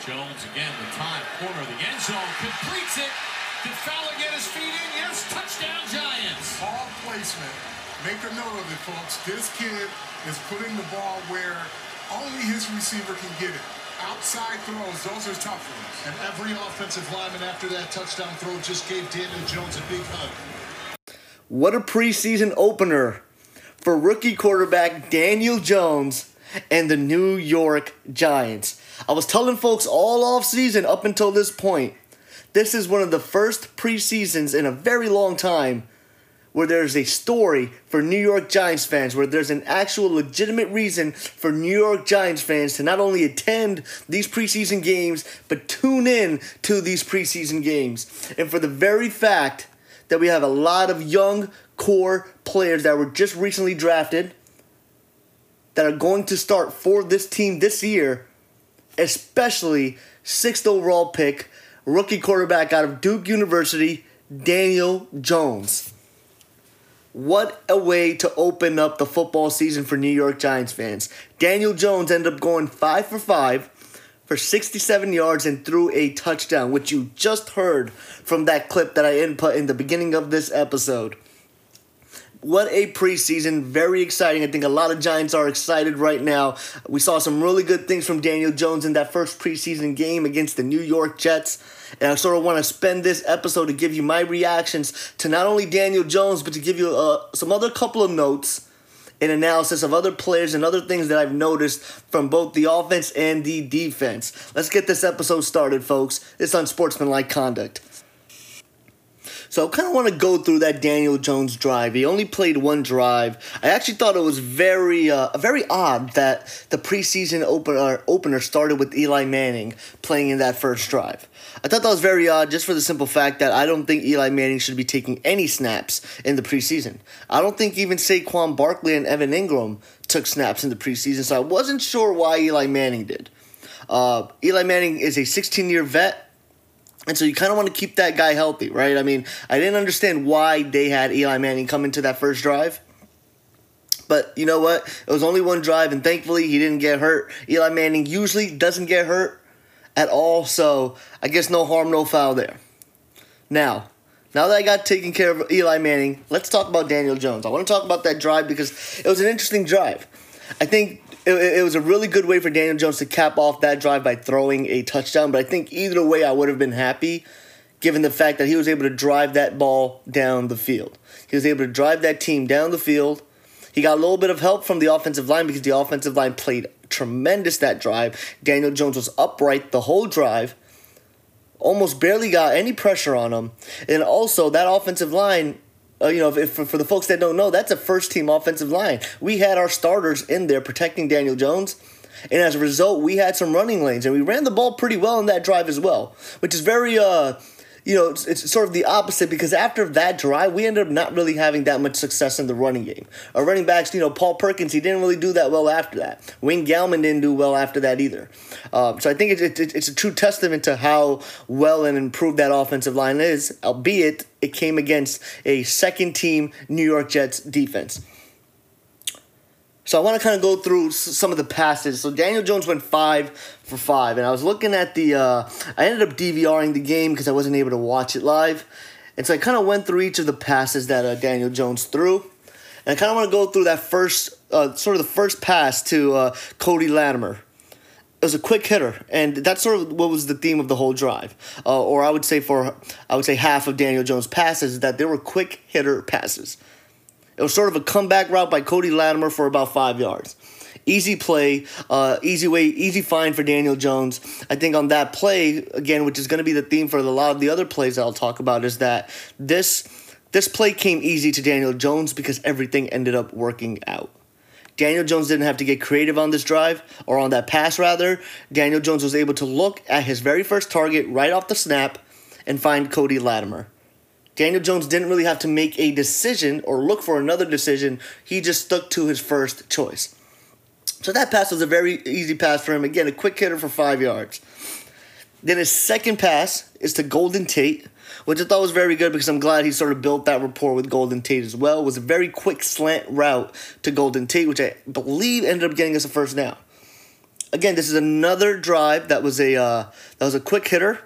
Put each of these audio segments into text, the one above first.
Jones again, the time corner of the end zone, completes it. Did Fowler get his feet in? Yes, touchdown Giants. Ball placement. Make a note of it, folks. This kid is putting the ball where only his receiver can get it. Outside throws, those are tough ones. And every offensive lineman after that touchdown throw just gave Daniel Jones a big hug. What a preseason opener for rookie quarterback Daniel Jones and the New York Giants. I was telling folks all off season up until this point, this is one of the first preseasons in a very long time where there's a story for New York Giants fans, where there's an actual legitimate reason for New York Giants fans to not only attend these preseason games, but tune in to these preseason games. And for the very fact that we have a lot of young core players that were just recently drafted that are going to start for this team this year, especially sixth overall pick, rookie quarterback out of Duke University, Daniel Jones. What a way to open up the football season for New York Giants fans. Daniel Jones ended up going 5 for 5 for 67 yards and threw a touchdown, which you just heard from that clip that I input in the beginning of this episode. What a preseason. Very exciting. I think a lot of Giants are excited right now. We saw some really good things from Daniel Jones in that first preseason game against the New York Jets. And I sort of want to spend this episode to give you my reactions to not only Daniel Jones, but to give you uh, some other couple of notes and analysis of other players and other things that I've noticed from both the offense and the defense. Let's get this episode started, folks. It's unsportsmanlike conduct. So I kind of want to go through that Daniel Jones drive. He only played one drive. I actually thought it was very, uh, very odd that the preseason opener opener started with Eli Manning playing in that first drive. I thought that was very odd, just for the simple fact that I don't think Eli Manning should be taking any snaps in the preseason. I don't think even Saquon Barkley and Evan Engram took snaps in the preseason, so I wasn't sure why Eli Manning did. Uh, Eli Manning is a 16 year vet. And so you kind of want to keep that guy healthy, right? I mean, I didn't understand why they had Eli Manning come into that first drive. But you know what? It was only one drive, and thankfully he didn't get hurt. Eli Manning usually doesn't get hurt at all, so I guess no harm, no foul there. Now, now that I got taken care of Eli Manning, let's talk about Daniel Jones. I want to talk about that drive because it was an interesting drive. I think it, it, was a really good way for Daniel Jones to cap off that drive by throwing a touchdown. But I think either way, I would have been happy given the fact that he was able to drive that ball down the field. He was able to drive that team down the field. He got a little bit of help from the offensive line because the offensive line played tremendous that drive. Daniel Jones was upright the whole drive, almost barely got any pressure on him. And also, that offensive line uh, you know, if, if, for the folks that don't know, that's a first team offensive line. We had our starters in there protecting Daniel Jones. And as a result, we had some running lanes, and we ran the ball pretty well in that drive as well, which is very uh, you know, it's, it's, sort of the opposite because after that drive, we ended up not really having that much success in the running game. Our running backs, you know, Paul Perkins, he didn't really do that well after that. Wayne Gallman didn't do well after that either. Um, so I think it's, it's a true testament to how well and improved that offensive line is, albeit it came against a second team New York Jets defense. So I want to kind of go through some of the passes. So Daniel Jones went five for five, and I was looking at the. Uh, I ended up DVRing the game because I wasn't able to watch it live, and so I kind of went through each of the passes that uh, Daniel Jones threw, and I kind of want to go through that first, uh, sort of the first pass to uh, Cody Latimer. It was a quick hitter, and that's sort of what was the theme of the whole drive, uh, or I would say for I would say half of Daniel Jones' passes that they were quick hitter passes. It was sort of a comeback route by Cody Latimer for about five yards. Easy play, uh, easy way, easy find for Daniel Jones. I think on that play again, which is going to be the theme for a lot of the other plays I'll talk about, is that this this play came easy to Daniel Jones because everything ended up working out. Daniel Jones didn't have to get creative on this drive or on that pass rather. Daniel Jones was able to look at his very first target right off the snap and find Cody Latimer. Daniel Jones didn't really have to make a decision or look for another decision. He just stuck to his first choice. So that pass was a very easy pass for him. Again, a quick hitter for five yards. Then his second pass is to Golden Tate, which I thought was very good because I'm glad he sort of built that rapport with Golden Tate as well. It was a very quick slant route to Golden Tate, which I believe ended up getting us a first down. again, this is another drive that was a uh, that was a quick hitter,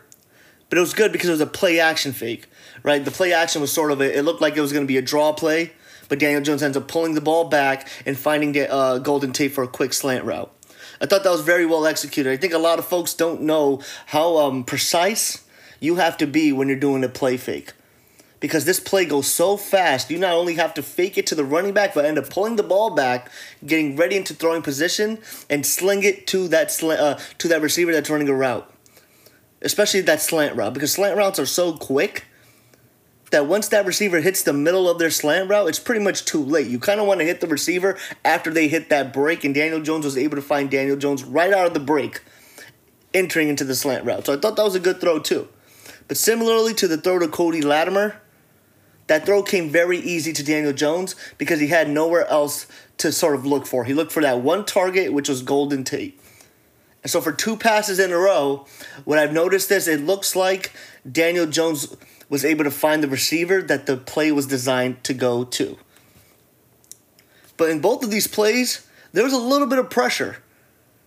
but it was good because it was a play action fake. Right, the play action was sort of a, it looked like it was going to be a draw play, but Daniel Jones ends up pulling the ball back and finding uh, Golden Tate for a quick slant route. I thought that was very well executed. I think a lot of folks don't know how um, precise you have to be when you're doing a play fake because this play goes so fast. You not only have to fake it to the running back, but end up pulling the ball back, getting ready into throwing position, and sling it to that sl- uh, to that receiver that's running a route, especially that slant route because slant routes are so quick that once that receiver hits the middle of their slant route, it's pretty much too late. You kind of want to hit the receiver after they hit that break, and Daniel Jones was able to find Daniel Jones right out of the break, entering into the slant route. So I thought that was a good throw too. But similarly to the throw to Cody Latimer, that throw came very easy to Daniel Jones because he had nowhere else to sort of look for. He looked for that one target, which was Golden Tate. And so for two passes in a row, what I've noticed is it looks like Daniel Jones was able to find the receiver that the play was designed to go to. But in both of these plays, there was a little bit of pressure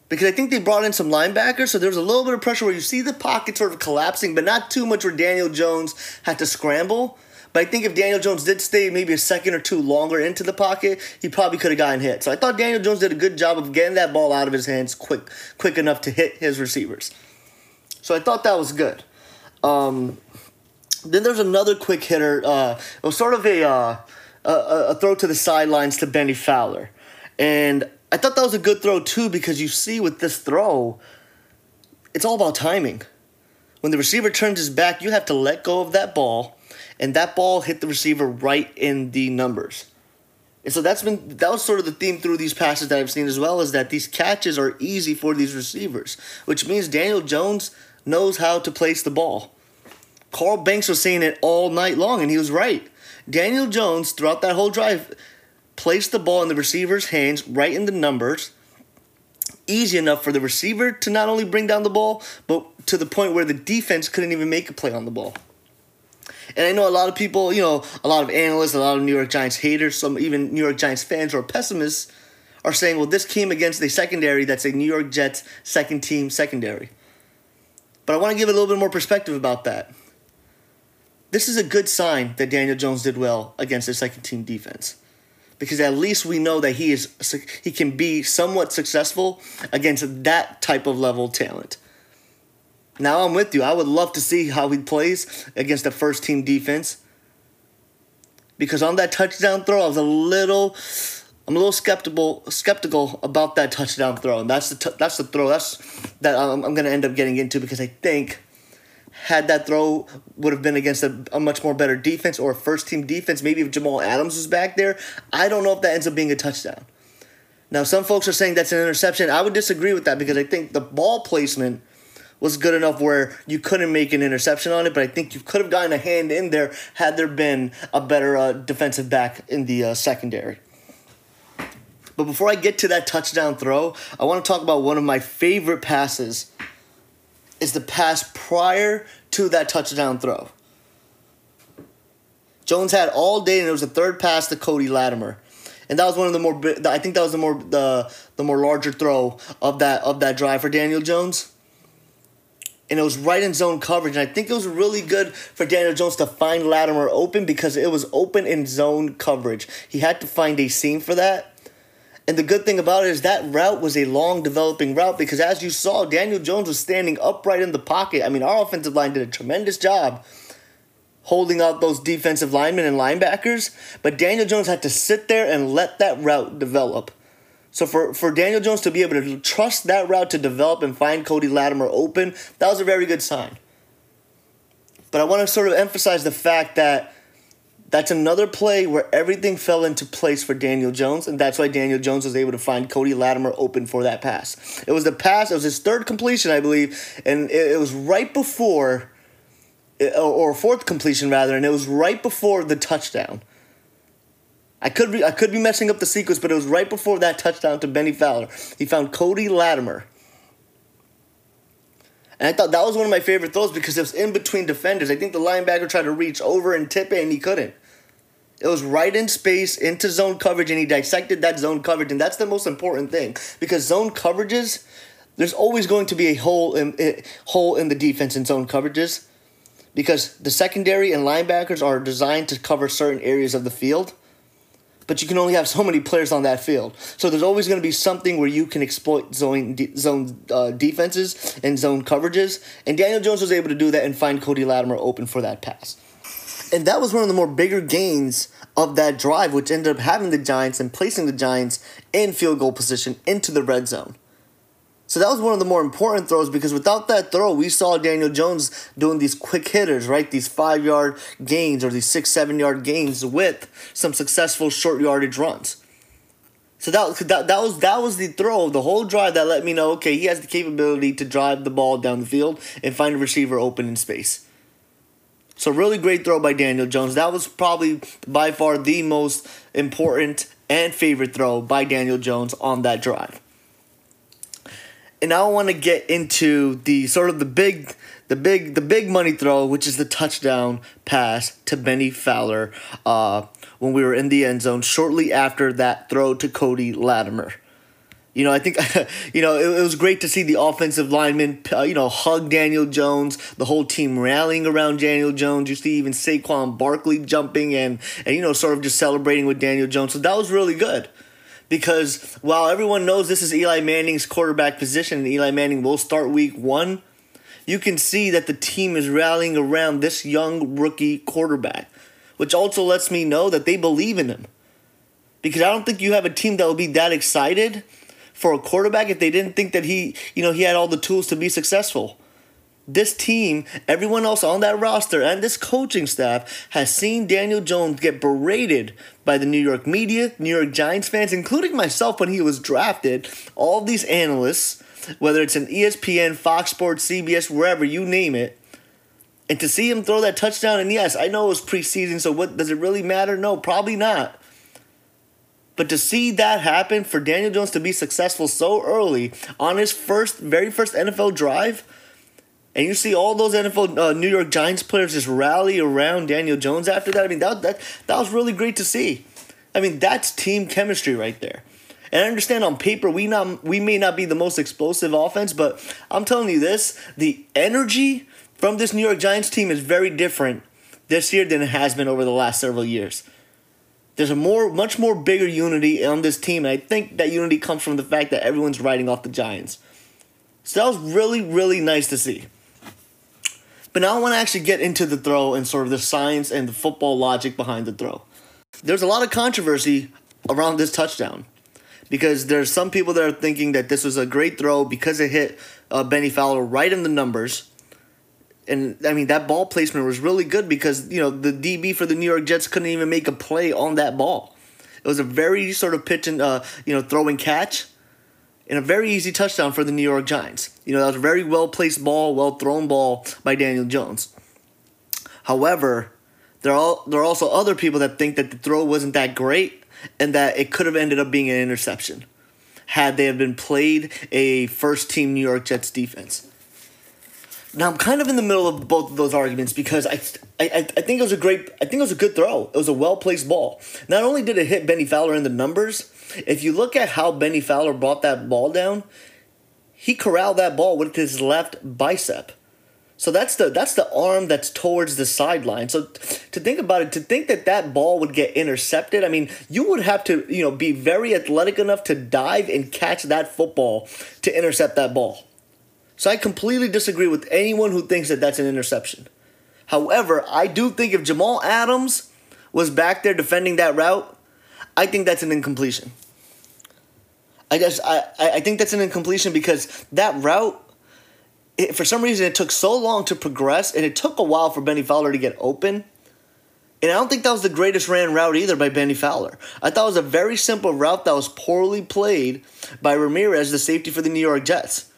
because I think they brought in some linebackers, so there was a little bit of pressure where you see the pocket sort of collapsing, but not too much where Daniel Jones had to scramble. But I think if Daniel Jones did stay maybe a second or two longer into the pocket, he probably could have gotten hit. So I thought Daniel Jones did a good job of getting that ball out of his hands quick, quick enough to hit his receivers. So I thought that was good. Um, then there's another quick hitter. Uh, it was sort of a, uh, a, a throw to the sidelines to Bennie Fowler, and I thought that was a good throw too because you see with this throw, it's all about timing. When the receiver turns his back, you have to let go of that ball and that ball hit the receiver right in the numbers. And so that's been that was sort of the theme through these passes that I've seen as well is that these catches are easy for these receivers, which means Daniel Jones knows how to place the ball. Carl Banks was saying it all night long, and he was right. Daniel Jones, throughout that whole drive, placed the ball in the receiver's hands right in the numbers, easy enough for the receiver to not only bring down the ball, but to the point where the defense couldn't even make a play on the ball. And I know a lot of people, you know, a lot of analysts, a lot of New York Giants haters, some even New York Giants fans or pessimists are saying, well, this came against a secondary that's a New York Jets second team secondary. But I want to give a little bit more perspective about that. This is a good sign that Daniel Jones did well against a second team defense. Because at least we know that he is he can be somewhat successful against that type of level talent. Now I'm with you. I would love to see how he plays against the first team defense. Because on that touchdown throw, I was a little I'm a little skeptical skeptical about that touchdown throw. And that's the t- that's the throw that's that I'm, I'm going to end up getting into because I think had that throw would have been against a, a, much more better defense or a first team defense, maybe if Jamal Adams was back there, I don't know if that ends up being a touchdown. Now, some folks are saying that's an interception. I would disagree with that because I think the ball placement was good enough where you couldn't make an interception on it, but I think you could have gotten a hand in there had there been a better uh, defensive back in the uh, secondary. But before I get to that touchdown throw, I want to talk about one of my favorite passes. Is the pass prior to that touchdown throw. Jones had all day, and it was a third pass to Cody Latimer, and that was one of the more. I think that was the more the the more larger throw of that of that drive for Daniel Jones and it was right in zone coverage. And I think it was really good for Daniel Jones to find Latimer open because it was open in zone coverage. He had to find a seam for that. And the good thing about it is that route was a long developing route because as you saw, Daniel Jones was standing upright in the pocket. I mean, our offensive line did a tremendous job holding out those defensive linemen and linebackers, but Daniel Jones had to sit there and let that route develop. So for, for Daniel Jones to be able to trust that route to develop and find Cody Latimer open, that was a very good sign. But I want to sort of emphasize the fact that that's another play where everything fell into place for Daniel Jones, and that's why Daniel Jones was able to find Cody Latimer open for that pass. It was the pass, it was his third completion, I believe, and it, was right before, eh, or fourth completion rather, and it was right before the touchdown. I could be I could be messing up the sequence, but it was right before that touchdown to Bennie Fowler. He found Cody Latimer. And I thought that was one of my favorite throws because it was in between defenders. I think the linebacker tried to reach over and tip it, and he couldn't. It was right in space into zone coverage, and he dissected that zone coverage, and that's the most important thing because zone coverages there's always going to be a hole in a hole in the defense in zone coverages because the secondary and linebackers are designed to cover certain areas of the field. But you can only have so many players on that field, so there's always going to be something where you can exploit zone zone uh, defenses and zone coverages. And Daniel Jones was able to do that and find Cody Latimer open for that pass. And that was one of the more bigger gains of that drive, which ended up having the Giants and placing the Giants in field goal position into the red zone. So that was one of the more important throws because without that throw, we saw Daniel Jones doing these quick hitters, right? These five yard gains or these six, seven yard gains with some successful short yardage runs. So that, that, that was that was the throw, the whole drive that let me know, okay, he has the capability to drive the ball down the field and find a receiver open in space. So really great throw by Daniel Jones. That was probably by far the most important and favorite throw by Daniel Jones on that drive and I want to get into the sort of the big, the big, the big money throw, which is the touchdown pass to Bennie Fowler uh, when we were in the end zone shortly after that throw to Cody Latimer. You know, I think, you know, it, it, was great to see the offensive linemen, uh, you know, hug Daniel Jones, the whole team rallying around Daniel Jones. You see even Saquon Barkley jumping and, and, you know, sort of just celebrating with Daniel Jones. So that was really good because while everyone knows this is Eli Manning's quarterback position and Eli Manning will start week one, you can see that the team is rallying around this young rookie quarterback, which also lets me know that they believe in him. Because I don't think you have a team that will be that excited for a quarterback if they didn't think that he, you know, he had all the tools to be successful this team, everyone else on that roster, and this coaching staff has seen Daniel Jones get berated by the New York media, New York Giants fans, including myself when he was drafted. All these analysts, whether it's an ESPN, Fox Sports, CBS, wherever you name it, and to see him throw that touchdown, and yes, I know it was preseason, so what does it really matter? No, probably not. But to see that happen for Daniel Jones to be successful so early on his first, very first NFL drive and you see all those NFL uh, New York Giants players just rally around Daniel Jones after that. I mean, that that that was really great to see. I mean, that's team chemistry right there. And I understand on paper we not we may not be the most explosive offense, but I'm telling you this: the energy from this New York Giants team is very different this year than it has been over the last several years. There's a more, much more bigger unity on this team, and I think that unity comes from the fact that everyone's riding off the Giants. So that was really, really nice to see. But now I want to actually get into the throw and sort of the science and the football logic behind the throw. There's a lot of controversy around this touchdown because there's some people that are thinking that this was a great throw because it hit uh, Bennie Fowler right in the numbers. And I mean that ball placement was really good because you know the DB for the New York Jets couldn't even make a play on that ball. It was a very sort of pitch and uh, you know throw and catch and a very easy touchdown for the New York Giants. You know, that was a very well placed ball, well thrown ball by Daniel Jones. However, there are, there are also other people that think that the throw wasn't that great and that it could have ended up being an interception had they have been played a first team New York Jets defense. Now I'm kind of in the middle of both of those arguments because I, I, I think it was a great I think it was a good throw. It was a well placed ball. Not only did it hit Bennie Fowler in the numbers, if you look at how Bennie Fowler brought that ball down, he corralled that ball with his left bicep. So that's the that's the arm that's towards the sideline. So to think about it, to think that that ball would get intercepted, I mean, you would have to you know be very athletic enough to dive and catch that football to intercept that ball. So I completely disagree with anyone who thinks that that's an interception. However, I do think if Jamal Adams was back there defending that route, I think that's an incompletion. I guess I, I think that's an incompletion because that route, it, for some reason, it took so long to progress, and it took a while for Bennie Fowler to get open. And I don't think that was the greatest ran route either by Bennie Fowler. I thought it was a very simple route that was poorly played by Ramirez, the safety for the New York Jets.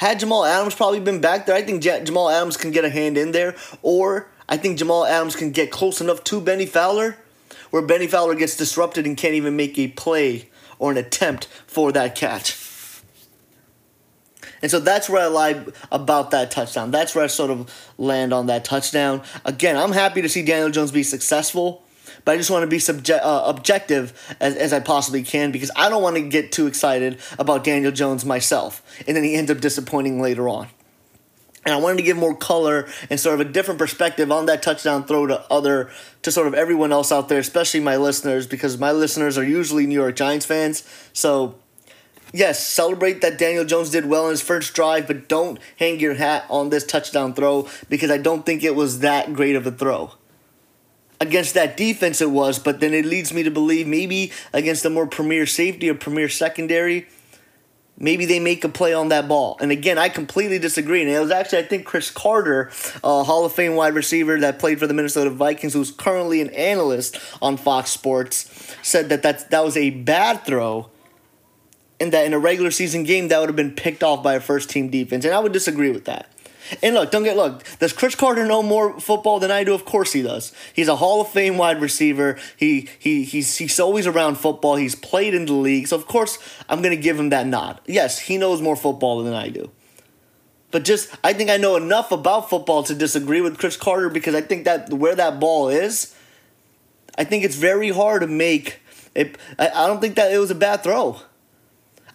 Had Jamal Adams probably been back there, I think Jamal Adams can get a hand in there, or I think Jamal Adams can get close enough to Bennie Fowler where Bennie Fowler gets disrupted and can't even make a play or an attempt for that catch. And so that's where I lie about that touchdown. That's where I sort of land on that touchdown. Again, I'm happy to see Daniel Jones be successful. But I just want to be subject, uh, objective as, as I possibly can because I don't want to get too excited about Daniel Jones myself, and then he ends up disappointing later on. And I wanted to give more color and sort of a different perspective on that touchdown throw to other to sort of everyone else out there, especially my listeners, because my listeners are usually New York Giants fans. So yes, celebrate that Daniel Jones did well in his first drive, but don't hang your hat on this touchdown throw because I don't think it was that great of a throw. Against that defense, it was, but then it leads me to believe maybe against a more premier safety or premier secondary, maybe they make a play on that ball. And again, I completely disagree. And it was actually, I think, Cris Carter, a Hall of Fame wide receiver that played for the Minnesota Vikings, who's currently an analyst on Fox Sports, said that that's, that was a bad throw. And that in a regular season game, that would have been picked off by a first team defense. And I would disagree with that. And look, don't get look. Does Cris Carter know more football than I do? Of course he does. He's a Hall of Fame wide receiver. He he he's he's always around football. He's played in the league, so of course I'm gonna give him that nod. Yes, he knows more football than I do. But just I think I know enough about football to disagree with Cris Carter because I think that where that ball is, I think it's very hard to make. It, I, I don't think that it was a bad throw.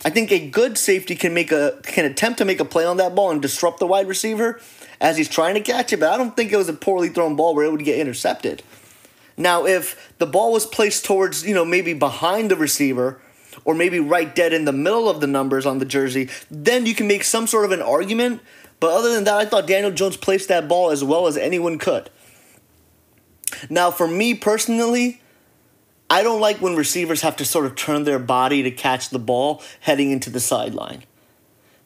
I think a good safety can make a can attempt to make a play on that ball and disrupt the wide receiver as he's trying to catch it, but I don't think it was a poorly thrown ball where it would get intercepted. Now, if the ball was placed towards, you know, maybe behind the receiver or maybe right dead in the middle of the numbers on the jersey, then you can make some sort of an argument. But other than that, I thought Daniel Jones placed that ball as well as anyone could. Now, for me personally, I don't like when receivers have to sort of turn their body to catch the ball heading into the sideline.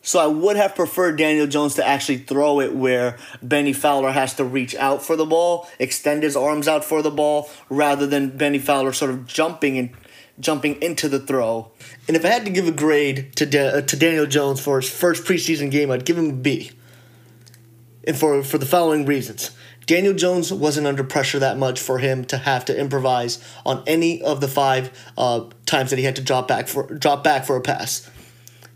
So I would have preferred Daniel Jones to actually throw it where Bennie Fowler has to reach out for the ball, extend his arms out for the ball, rather than Bennie Fowler sort of jumping and jumping into the throw. And if I had to give a grade to da- uh, to Daniel Jones for his first preseason game, I'd give him a B. And for for the following reasons. Daniel Jones wasn't under pressure that much for him to have to improvise on any of the five uh, times that he had to drop back for drop back for a pass.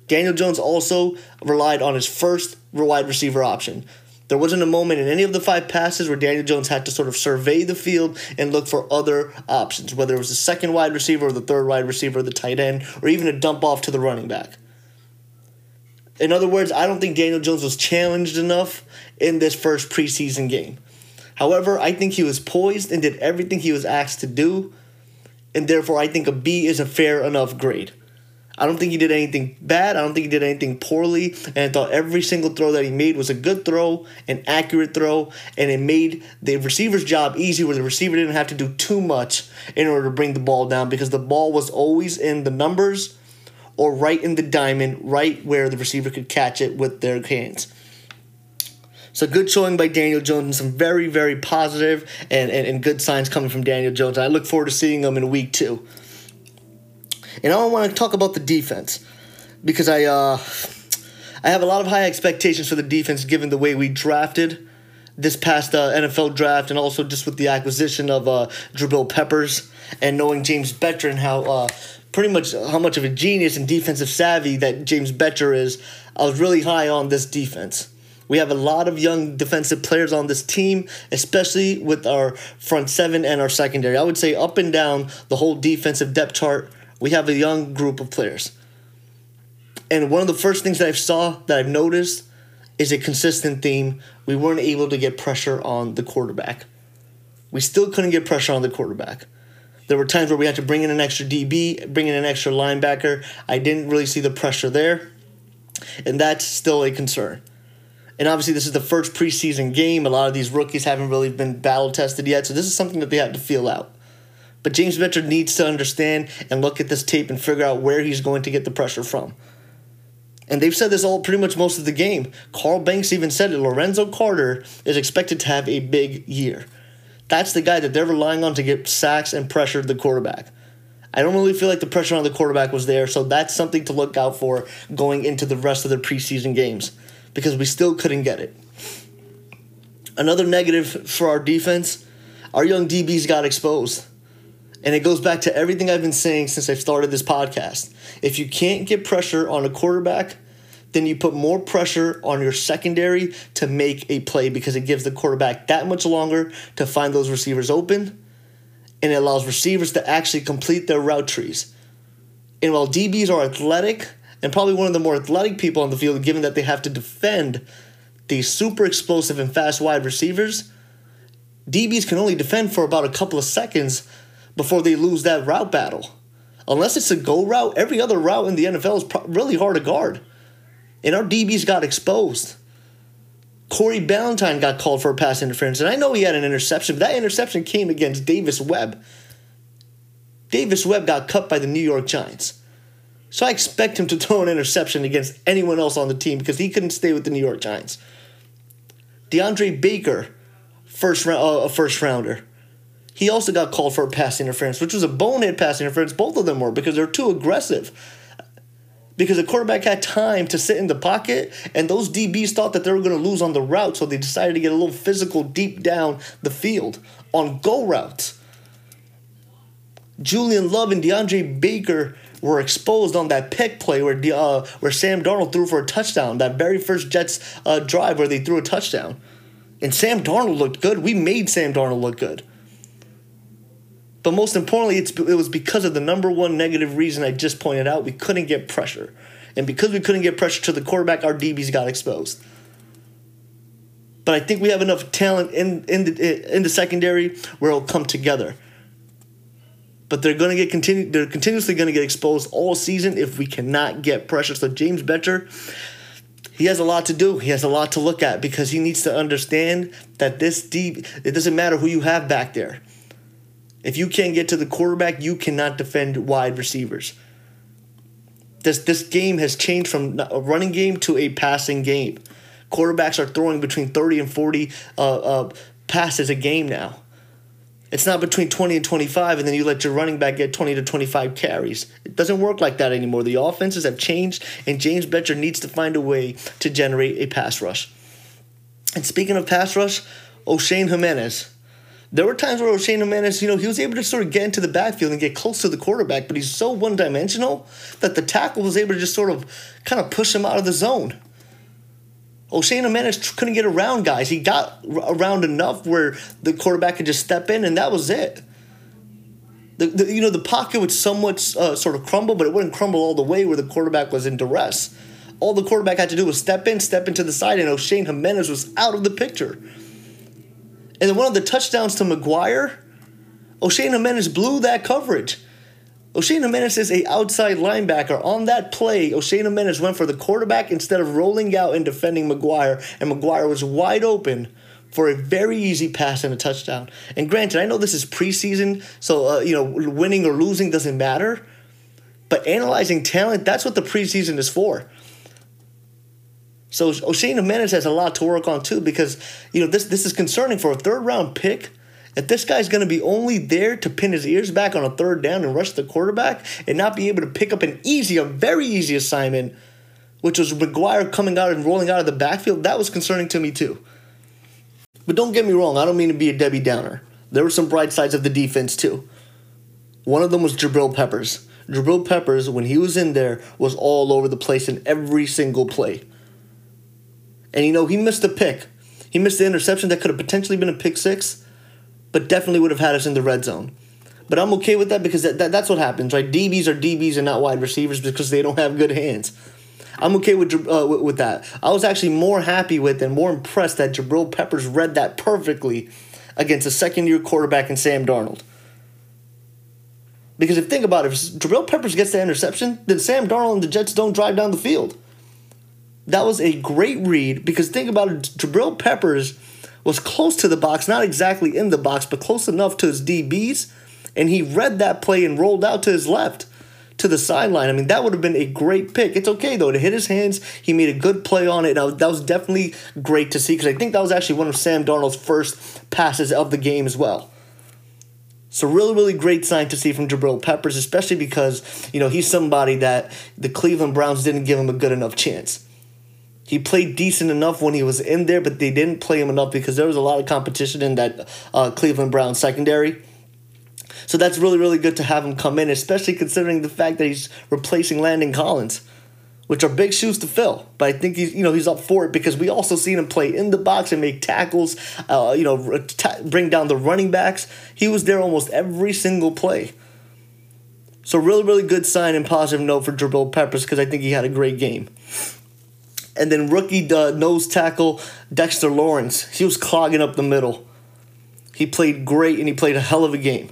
Daniel Jones also relied on his first wide receiver option. There wasn't a moment in any of the five passes where Daniel Jones had to sort of survey the field and look for other options, whether it was the second wide receiver or the third wide receiver, or the tight end, or even a dump off to the running back. In other words, I don't think Daniel Jones was challenged enough in this first preseason game. However, I think he was poised and did everything he was asked to do, and therefore I think a B is a fair enough grade. I don't think he did anything bad. I don't think he did anything poorly. And I thought every single throw that he made was a good throw, an accurate throw, and it made the receiver's job easy where the receiver didn't have to do too much in order to bring the ball down because the ball was always in the numbers or right in the diamond, right where the receiver could catch it with their hands. So good showing by Daniel Jones and some very, very positive and, and, and good signs coming from Daniel Jones. I look forward to seeing him in week two. And I want to talk about the defense because I uh, I have a lot of high expectations for the defense given the way we drafted this past uh, NFL draft and also just with the acquisition of uh, Jabril Peppers and knowing James Bettcher and how uh, pretty much how much of a genius and defensive savvy that James Bettcher is. I was really high on this defense. We have a lot of young defensive players on this team, especially with our front seven and our secondary. I would say up and down the whole defensive depth chart, we have a young group of players. And one of the first things that I saw that I've noticed is a consistent theme. We weren't able to get pressure on the quarterback. We still couldn't get pressure on the quarterback. There were times where we had to bring in an extra DB, bring in an extra linebacker. I didn't really see the pressure there. And that's still a concern. And obviously, this is the first preseason game. A lot of these rookies haven't really been battle tested yet, so this is something that they have to feel out. But James Bettcher needs to understand and look at this tape and figure out where he's going to get the pressure from. And they've said this all pretty much most of the game. Carl Banks even said it. Lorenzo Carter is expected to have a big year. That's the guy that they're relying on to get sacks and pressure the quarterback. I don't really feel like the pressure on the quarterback was there, so that's something to look out for going into the rest of the preseason games because we still couldn't get it. Another negative for our defense, our young DBs got exposed. And it goes back to everything I've been saying since I started this podcast. If you can't get pressure on a quarterback, then you put more pressure on your secondary to make a play because it gives the quarterback that much longer to find those receivers open. and it allows receivers to actually complete their route trees. And while DBs are athletic and probably one of the more athletic people on the field, given that they have to defend these super explosive and fast wide receivers, DBs can only defend for about a couple of seconds before they lose that route battle. Unless it's a go route, every other route in the NFL is pro- really hard to guard. And our DBs got exposed. Corey Ballentine got called for a pass interference, and I know he had an interception, but that interception came against Davis Webb. Davis Webb got cut by the New York Giants. So I expect him to throw an interception against anyone else on the team because he couldn't stay with the New York Giants. DeAndre Baker, first round, uh, a first rounder. He also got called for a pass interference, which was a bonehead pass interference. Both of them were because they're too aggressive because the quarterback had time to sit in the pocket, and those DBs thought that they were going to lose on the route, so they decided to get a little physical deep down the field on go routes. Julian Love and DeAndre Baker were exposed on that pick play where uh, where Sam Darnold threw for a touchdown. That very first Jets uh, drive where they threw a touchdown, and Sam Darnold looked good. We made Sam Darnold look good. But most importantly, it's, it was because of the number one negative reason I just pointed out. We couldn't get pressure. And because we couldn't get pressure to the quarterback, our DBs got exposed. But I think we have enough talent in, in, the, in the secondary where it'll come together. But they're going to get continue. They're continuously going to get exposed all season if we cannot get pressure. So James Bettcher, he has a lot to do. He has a lot to look at because he needs to understand that this deep. It doesn't matter who you have back there. If you can't get to the quarterback, you cannot defend wide receivers. This this game has changed from a running game to a passing game. Quarterbacks are throwing between 30 and 40 uh, uh, passes a game now. It's not between 20 and 25, and then you let your running back get 20 to 25 carries. It doesn't work like that anymore. The offenses have changed, and James Bettcher needs to find a way to generate a pass rush. And speaking of pass rush, Oshane Ximines there were times where Oshane Ximines, you know, he was able to sort of get into the backfield and get close to the quarterback, but he's so one dimensional that the tackle was able to just sort of kind of push him out of the zone. Oshane Ximines couldn't get around guys. He got around enough where the quarterback could just step in, and that was it. The, the you know the pocket would somewhat uh, sort of crumble, but it wouldn't crumble all the way where the quarterback was in duress. All the quarterback had to do was step in, step into the side, and Oshane Ximines was out of the picture. And then one of the touchdowns to McGuire, Oshane Ximines blew that coverage. Oshane Ximines is a outside linebacker. On that play, Oshane Ximines went for the quarterback instead of rolling out and defending McGuire, and McGuire was wide open for a very easy pass and a touchdown. And granted, I know this is preseason, so uh, you know winning or losing doesn't matter. But analyzing talent, that's what the preseason is for. So Oshane Ximines has a lot to work on too because you know this this is concerning for a third round pick. If this guy's going to be only there to pin his ears back on a third down and rush the quarterback and not be able to pick up an easy, a very easy assignment, which was McGuire coming out and rolling out of the backfield, that was concerning to me too. But don't get me wrong, I don't mean to be a Debbie Downer. There were some bright sides of the defense too. One of them was Jabril Peppers. Jabril Peppers, when he was in there, was all over the place in every single play. And you know, he missed a pick. He missed the interception that could have potentially been a pick six, but definitely would have had us in the red zone. But I'm okay with that because that, that, that's what happens, right? DBs are DBs and not wide receivers because they don't have good hands. I'm okay with, uh, with, with that. I was actually more happy with and more impressed that Jabril Peppers read that perfectly against a second year quarterback in Sam Darnold. Because if think about it, if Jabril Peppers gets the interception, then Sam Darnold and the Jets don't drive down the field that was a great read because think about it, Jabril Peppers was close to the box, not exactly in the box, but close enough to his DBs, and he read that play and rolled out to his left to the sideline. I mean, that would have been a great pick. It's okay though to hit his hands. He made a good play on it. That was definitely great to see because I think that was actually one of Sam Darnold's first passes of the game as well. So really, really great sign to see from Jabril Peppers, especially because you know he's somebody that the Cleveland Browns didn't give him a good enough chance. He played decent enough when he was in there, but they didn't play him enough because there was a lot of competition in that uh, Cleveland Browns secondary. So that's really, really good to have him come in, especially considering the fact that he's replacing Landon Collins, which are big shoes to fill. But I think he's you know he's up for it because we also seen him play in the box and make tackles, uh, you know, bring down the running backs. He was there almost every single play. So really, really good sign and positive note for Jabril Peppers because I think he had a great game. And then rookie uh, nose tackle Dexter Lawrence, he was clogging up the middle. He played great and he played a hell of a game.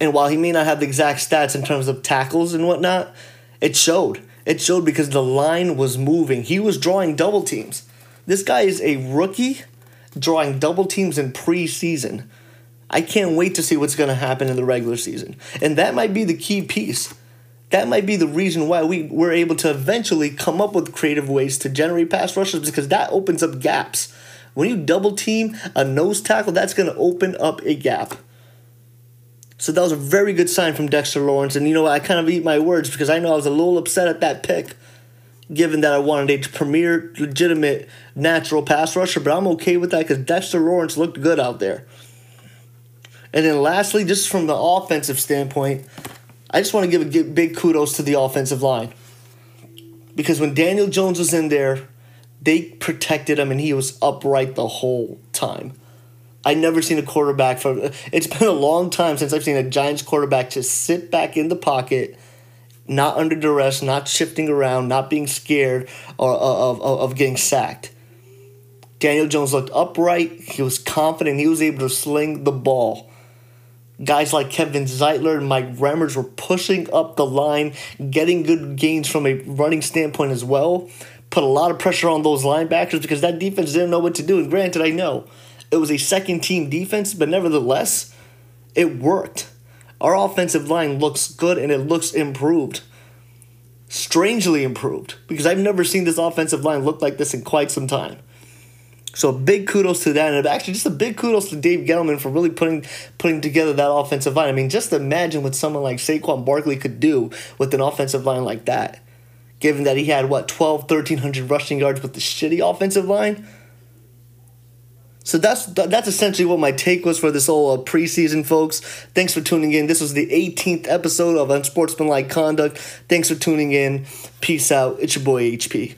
And while he may not have the exact stats in terms of tackles and whatnot, it showed. It showed because the line was moving. He was drawing double teams. This guy is a rookie drawing double teams in preseason. I can't wait to see what's going to happen in the regular season. And that might be the key piece. That might be the reason why we were able to eventually come up with creative ways to generate pass rushes because that opens up gaps. When you double team a nose tackle, that's going to open up a gap. So that was a very good sign from Dexter Lawrence. And you know, I kind of eat my words because I know I was a little upset at that pick, given that I wanted a premier, legitimate, natural pass rusher. But I'm okay with that because Dexter Lawrence looked good out there. And then lastly, just from the offensive standpoint, I just want to give a big kudos to the offensive line. Because when Daniel Jones was in there, they protected him and he was upright the whole time. I never seen a quarterback for it's been a long time since I've seen a Giants quarterback just sit back in the pocket, not under duress, not shifting around, not being scared or uh, of, of, of getting sacked. Daniel Jones looked upright, he was confident, he was able to sling the ball. Guys like Kevin Zeitler and Mike Remmers were pushing up the line, getting good gains from a running standpoint as well. Put a lot of pressure on those linebackers because that defense didn't know what to do. And granted, I know it was a second team defense, but nevertheless, it worked. Our offensive line looks good and it looks improved. Strangely improved because I've never seen this offensive line look like this in quite some time. So big kudos to that, and actually just a big kudos to Dave Gettleman for really putting putting together that offensive line. I mean, just imagine what someone like Saquon Barkley could do with an offensive line like that. Given that he had what 12, 1300 rushing yards with the shitty offensive line. So that's that's essentially what my take was for this whole uh, preseason, folks. Thanks for tuning in. This was the 18th episode of Unsportsmanlike Conduct. Thanks for tuning in. Peace out. It's your boy HP.